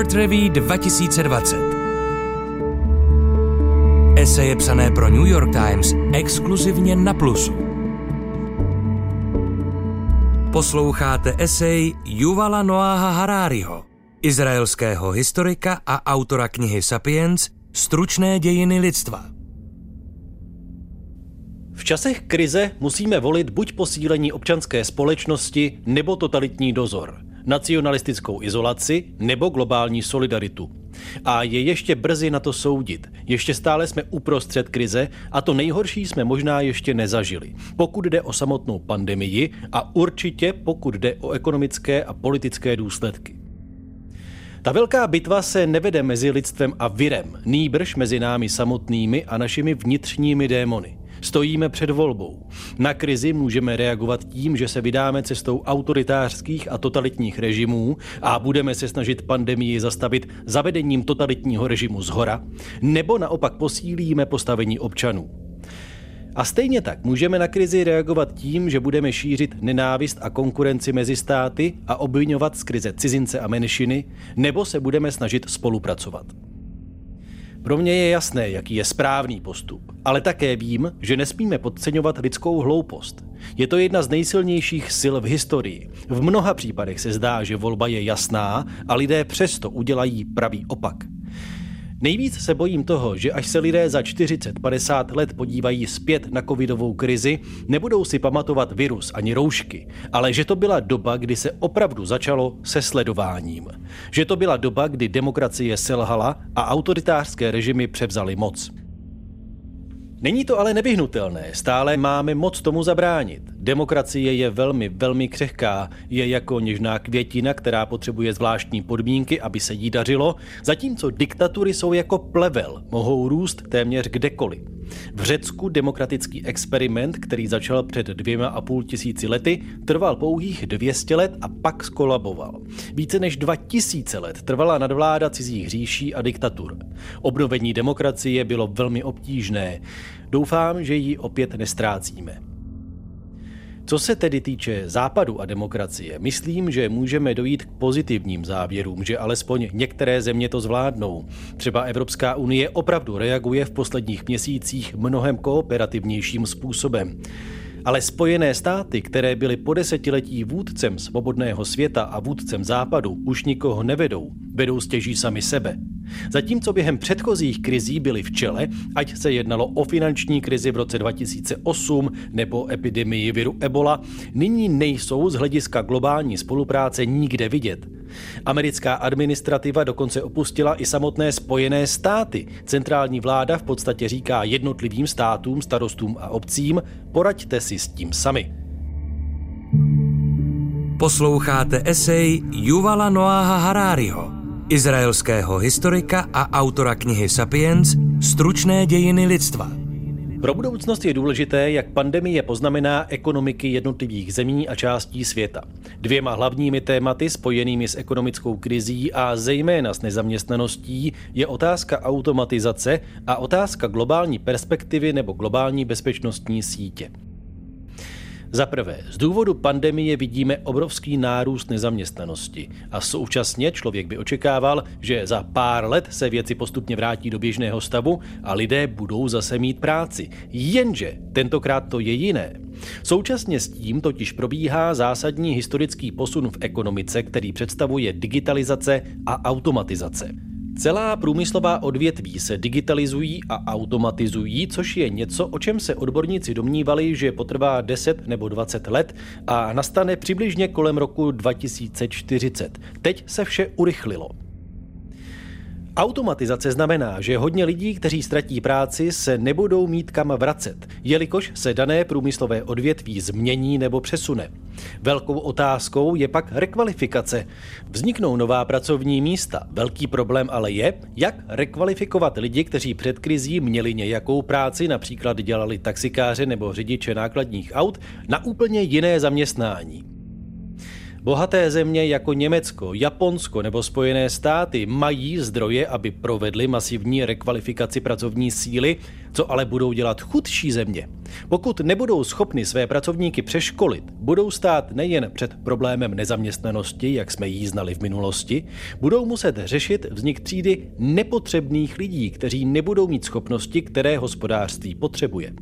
Word Review 2020. Eseje psané pro New York Times exkluzivně na Plusu. Posloucháte esej Yuvala Noaha Harariho, izraelského historika a autora knihy Sapiens Stručné dějiny lidstva. V časech krize musíme volit buď posílení občanské společnosti nebo totalitní dozor – nacionalistickou izolaci nebo globální solidaritu. A je ještě brzy na to soudit. Ještě stále jsme uprostřed krize a to nejhorší jsme možná ještě nezažili. Pokud jde o samotnou pandemii a určitě pokud jde o ekonomické a politické důsledky. Ta velká bitva se nevede mezi lidstvem a virem, nýbrž mezi námi samotnými a našimi vnitřními démony. Stojíme před volbou. Na krizi můžeme reagovat tím, že se vydáme cestou autoritářských a totalitních režimů a budeme se snažit pandemii zastavit zavedením totalitního režimu z hora, nebo naopak posílíme postavení občanů. A stejně tak můžeme na krizi reagovat tím, že budeme šířit nenávist a konkurenci mezi státy a obvinovat z krize cizince a menšiny, nebo se budeme snažit spolupracovat. Pro mě je jasné, jaký je správný postup, ale také vím, že nesmíme podceňovat lidskou hloupost. Je to jedna z nejsilnějších sil v historii. V mnoha případech se zdá, že volba je jasná a lidé přesto udělají pravý opak. Nejvíc se bojím toho, že až se lidé za 40-50 let podívají zpět na covidovou krizi, nebudou si pamatovat virus ani roušky, ale že to byla doba, kdy se opravdu začalo se sledováním. Že to byla doba, kdy demokracie selhala a autoritářské režimy převzaly moc. Není to ale nevyhnutelné, stále máme moc tomu zabránit. Demokracie je velmi, velmi křehká, je jako něžná květina, která potřebuje zvláštní podmínky, aby se jí dařilo, zatímco diktatury jsou jako plevel, mohou růst téměř kdekoliv. V Řecku demokratický experiment, který začal před dvěma a půl tisíci lety, trval pouhých 200 let a pak skolaboval. Více než 2000 let trvala nadvláda cizích říší a diktatur. Obnovení demokracie bylo velmi obtížné. Doufám, že ji opět nestrácíme. Co se tedy týče západu a demokracie, myslím, že můžeme dojít k pozitivním závěrům, že alespoň některé země to zvládnou. Třeba Evropská unie opravdu reaguje v posledních měsících mnohem kooperativnějším způsobem. Ale Spojené státy, které byly po desetiletí vůdcem svobodného světa a vůdcem západu, už nikoho nevedou, vedou stěží sami sebe. Zatímco během předchozích krizí byly v čele, ať se jednalo o finanční krizi v roce 2008 nebo epidemii viru Ebola, nyní nejsou z hlediska globální spolupráce nikde vidět. Americká administrativa dokonce opustila i samotné Spojené státy. Centrální vláda v podstatě říká jednotlivým státům, starostům a obcím, poraďte si s tím sami. Posloucháte esej Yuvala Noaha Harariho izraelského historika a autora knihy Sapiens Stručné dějiny lidstva. Pro budoucnost je důležité, jak pandemie poznamená ekonomiky jednotlivých zemí a částí světa. Dvěma hlavními tématy spojenými s ekonomickou krizí a zejména s nezaměstnaností je otázka automatizace a otázka globální perspektivy nebo globální bezpečnostní sítě. Za prvé, z důvodu pandemie vidíme obrovský nárůst nezaměstnanosti a současně člověk by očekával, že za pár let se věci postupně vrátí do běžného stavu a lidé budou zase mít práci. Jenže tentokrát to je jiné. Současně s tím totiž probíhá zásadní historický posun v ekonomice, který představuje digitalizace a automatizace. Celá průmyslová odvětví se digitalizují a automatizují, což je něco, o čem se odborníci domnívali, že potrvá 10 nebo 20 let a nastane přibližně kolem roku 2040. Teď se vše urychlilo. Automatizace znamená, že hodně lidí, kteří ztratí práci, se nebudou mít kam vracet, jelikož se dané průmyslové odvětví změní nebo přesune. Velkou otázkou je pak rekvalifikace. Vzniknou nová pracovní místa. Velký problém ale je, jak rekvalifikovat lidi, kteří před krizí měli nějakou práci, například dělali taxikáře nebo řidiče nákladních aut, na úplně jiné zaměstnání. Bohaté země jako Německo, Japonsko nebo Spojené státy mají zdroje, aby provedly masivní rekvalifikaci pracovní síly, co ale budou dělat chudší země. Pokud nebudou schopni své pracovníky přeškolit, budou stát nejen před problémem nezaměstnanosti, jak jsme jí znali v minulosti, budou muset řešit vznik třídy nepotřebných lidí, kteří nebudou mít schopnosti, které hospodářství potřebuje.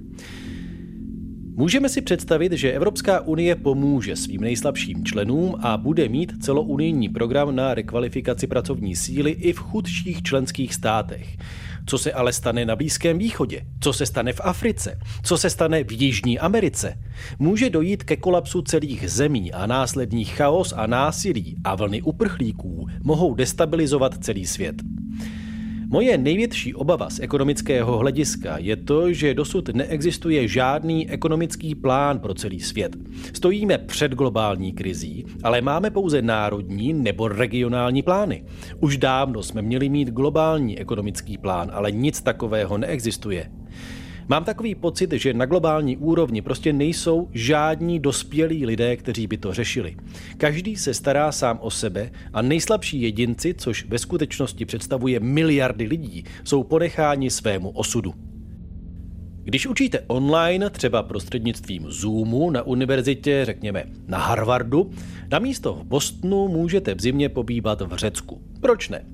Můžeme si představit, že Evropská unie pomůže svým nejslabším členům a bude mít celounijní program na rekvalifikaci pracovní síly i v chudších členských státech. Co se ale stane na Blízkém východě? Co se stane v Africe? Co se stane v Jižní Americe? Může dojít ke kolapsu celých zemí a následný chaos a násilí a vlny uprchlíků mohou destabilizovat celý svět. Moje největší obava z ekonomického hlediska je to, že dosud neexistuje žádný ekonomický plán pro celý svět. Stojíme před globální krizí, ale máme pouze národní nebo regionální plány. Už dávno jsme měli mít globální ekonomický plán, ale nic takového neexistuje. Mám takový pocit, že na globální úrovni prostě nejsou žádní dospělí lidé, kteří by to řešili. Každý se stará sám o sebe a nejslabší jedinci, což ve skutečnosti představuje miliardy lidí, jsou ponecháni svému osudu. Když učíte online, třeba prostřednictvím Zoomu na univerzitě, řekněme na Harvardu, na místo v Bostonu můžete v zimě pobývat v Řecku. Proč ne?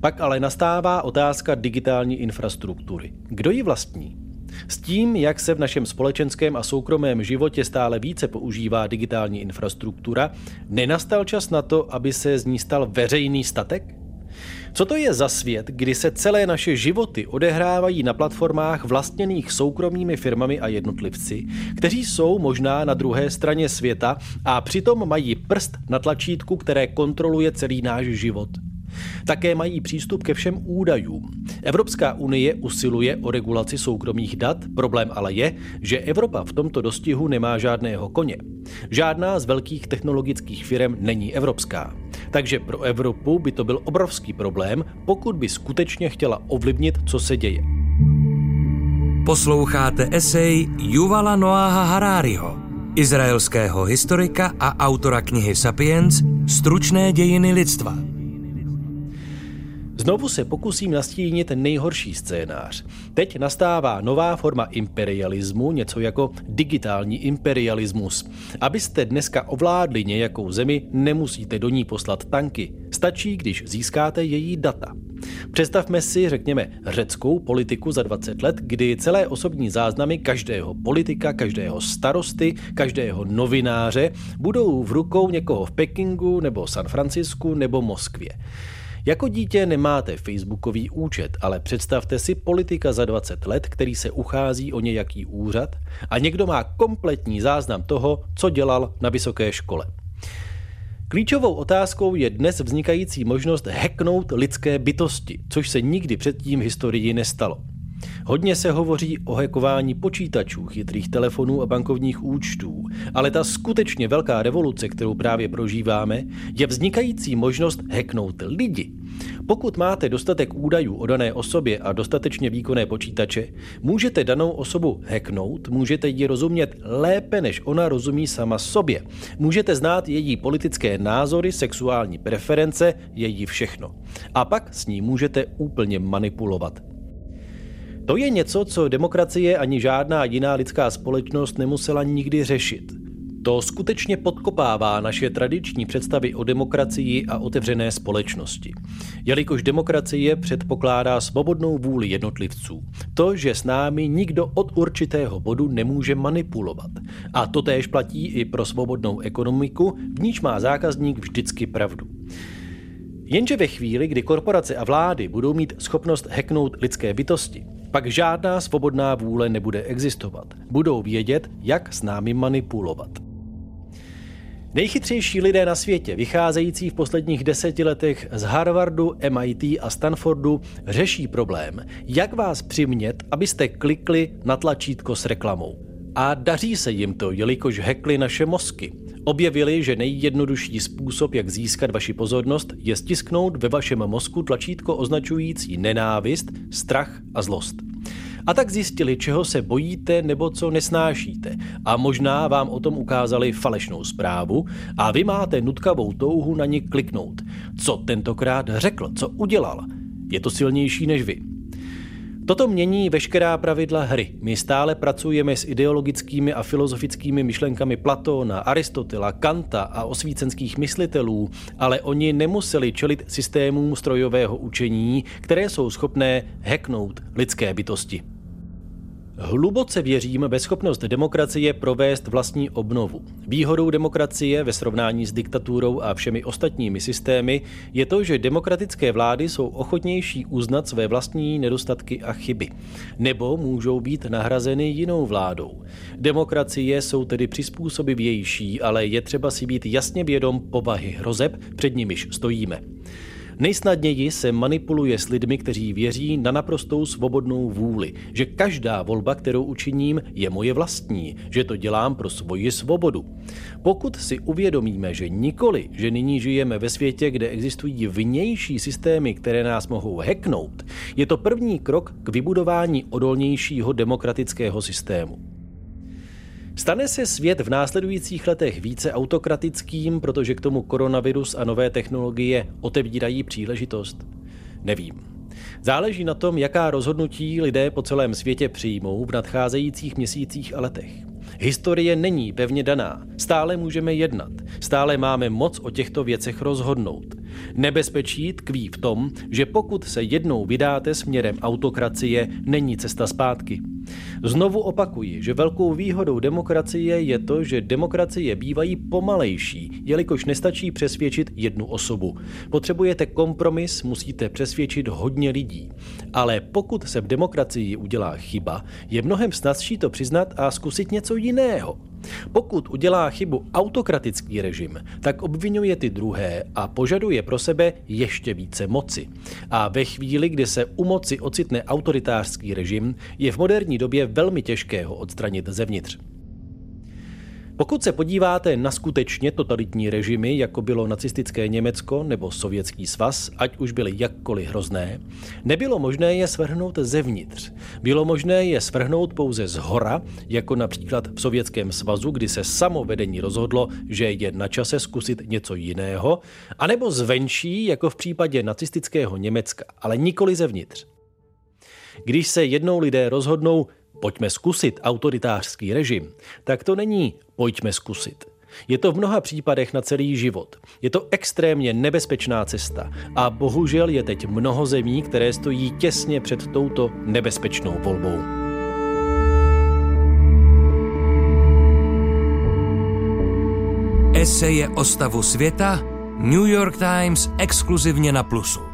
Pak ale nastává otázka digitální infrastruktury. Kdo ji vlastní? S tím, jak se v našem společenském a soukromém životě stále více používá digitální infrastruktura, nenastal čas na to, aby se z ní stal veřejný statek? Co to je za svět, kdy se celé naše životy odehrávají na platformách vlastněných soukromými firmami a jednotlivci, kteří jsou možná na druhé straně světa a přitom mají prst na tlačítku, které kontroluje celý náš život? Také mají přístup ke všem údajům. Evropská unie usiluje o regulaci soukromých dat, problém ale je, že Evropa v tomto dostihu nemá žádného koně. Žádná z velkých technologických firm není evropská. Takže pro Evropu by to byl obrovský problém, pokud by skutečně chtěla ovlivnit, co se děje. Posloucháte esej Yuvala Noaha Harariho, izraelského historika a autora knihy Sapiens Stručné dějiny lidstva. Znovu se pokusím nastínit nejhorší scénář. Teď nastává nová forma imperialismu, něco jako digitální imperialismus. Abyste dneska ovládli nějakou zemi, nemusíte do ní poslat tanky. Stačí, když získáte její data. Představme si, řekněme, řeckou politiku za 20 let, kdy celé osobní záznamy každého politika, každého starosty, každého novináře budou v rukou někoho v Pekingu nebo San Francisku nebo Moskvě. Jako dítě nemáte facebookový účet, ale představte si politika za 20 let, který se uchází o nějaký úřad a někdo má kompletní záznam toho, co dělal na vysoké škole. Klíčovou otázkou je dnes vznikající možnost hacknout lidské bytosti, což se nikdy předtím v historii nestalo. Hodně se hovoří o hekování počítačů, chytrých telefonů a bankovních účtů, ale ta skutečně velká revoluce, kterou právě prožíváme, je vznikající možnost hacknout lidi. Pokud máte dostatek údajů o dané osobě a dostatečně výkonné počítače, můžete danou osobu hacknout, můžete ji rozumět lépe, než ona rozumí sama sobě. Můžete znát její politické názory, sexuální preference, její všechno. A pak s ní můžete úplně manipulovat. To je něco, co demokracie ani žádná jiná lidská společnost nemusela nikdy řešit. To skutečně podkopává naše tradiční představy o demokracii a otevřené společnosti. Jelikož demokracie předpokládá svobodnou vůli jednotlivců, to, že s námi nikdo od určitého bodu nemůže manipulovat. A to též platí i pro svobodnou ekonomiku, v níž má zákazník vždycky pravdu. Jenže ve chvíli, kdy korporace a vlády budou mít schopnost hacknout lidské bytosti, pak žádná svobodná vůle nebude existovat. Budou vědět, jak s námi manipulovat. Nejchytřejší lidé na světě, vycházející v posledních deseti letech z Harvardu, MIT a Stanfordu, řeší problém, jak vás přimět, abyste klikli na tlačítko s reklamou. A daří se jim to, jelikož hekli naše mozky. Objevili, že nejjednodušší způsob, jak získat vaši pozornost, je stisknout ve vašem mozku tlačítko označující nenávist, strach a zlost. A tak zjistili, čeho se bojíte nebo co nesnášíte. A možná vám o tom ukázali falešnou zprávu a vy máte nutkavou touhu na ní kliknout. Co tentokrát řekl, co udělal? Je to silnější než vy. Toto mění veškerá pravidla hry. My stále pracujeme s ideologickými a filozofickými myšlenkami Platona, Aristotela, Kanta a osvícenských myslitelů, ale oni nemuseli čelit systémům strojového učení, které jsou schopné hacknout lidské bytosti. Hluboce věřím ve schopnost demokracie provést vlastní obnovu. Výhodou demokracie ve srovnání s diktaturou a všemi ostatními systémy je to, že demokratické vlády jsou ochotnější uznat své vlastní nedostatky a chyby, nebo můžou být nahrazeny jinou vládou. Demokracie jsou tedy přizpůsobivější, ale je třeba si být jasně vědom povahy hrozeb, před nimiž stojíme. Nejsnadněji se manipuluje s lidmi, kteří věří na naprostou svobodnou vůli, že každá volba, kterou učiním, je moje vlastní, že to dělám pro svoji svobodu. Pokud si uvědomíme, že nikoli, že nyní žijeme ve světě, kde existují vnější systémy, které nás mohou heknout, je to první krok k vybudování odolnějšího demokratického systému. Stane se svět v následujících letech více autokratickým, protože k tomu koronavirus a nové technologie otevírají příležitost? Nevím. Záleží na tom, jaká rozhodnutí lidé po celém světě přijmou v nadcházejících měsících a letech. Historie není pevně daná. Stále můžeme jednat. Stále máme moc o těchto věcech rozhodnout. Nebezpečí tkví v tom, že pokud se jednou vydáte směrem autokracie, není cesta zpátky. Znovu opakuji, že velkou výhodou demokracie je to, že demokracie bývají pomalejší, jelikož nestačí přesvědčit jednu osobu. Potřebujete kompromis, musíte přesvědčit hodně lidí. Ale pokud se v demokracii udělá chyba, je mnohem snazší to přiznat a zkusit něco jiného. Pokud udělá chybu autokratický režim, tak obvinuje ty druhé a požaduje pro sebe ještě více moci. A ve chvíli, kdy se u moci ocitne autoritářský režim, je v moderní době velmi těžké ho odstranit zevnitř. Pokud se podíváte na skutečně totalitní režimy, jako bylo nacistické Německo nebo Sovětský svaz, ať už byly jakkoliv hrozné, nebylo možné je svrhnout zevnitř. Bylo možné je svrhnout pouze z hora, jako například v Sovětském svazu, kdy se samo vedení rozhodlo, že je na čase zkusit něco jiného, anebo zvenčí, jako v případě nacistického Německa, ale nikoli zevnitř. Když se jednou lidé rozhodnou, pojďme zkusit autoritářský režim, tak to není pojďme zkusit. Je to v mnoha případech na celý život. Je to extrémně nebezpečná cesta a bohužel je teď mnoho zemí, které stojí těsně před touto nebezpečnou volbou. Eseje o stavu světa New York Times exkluzivně na Plusu.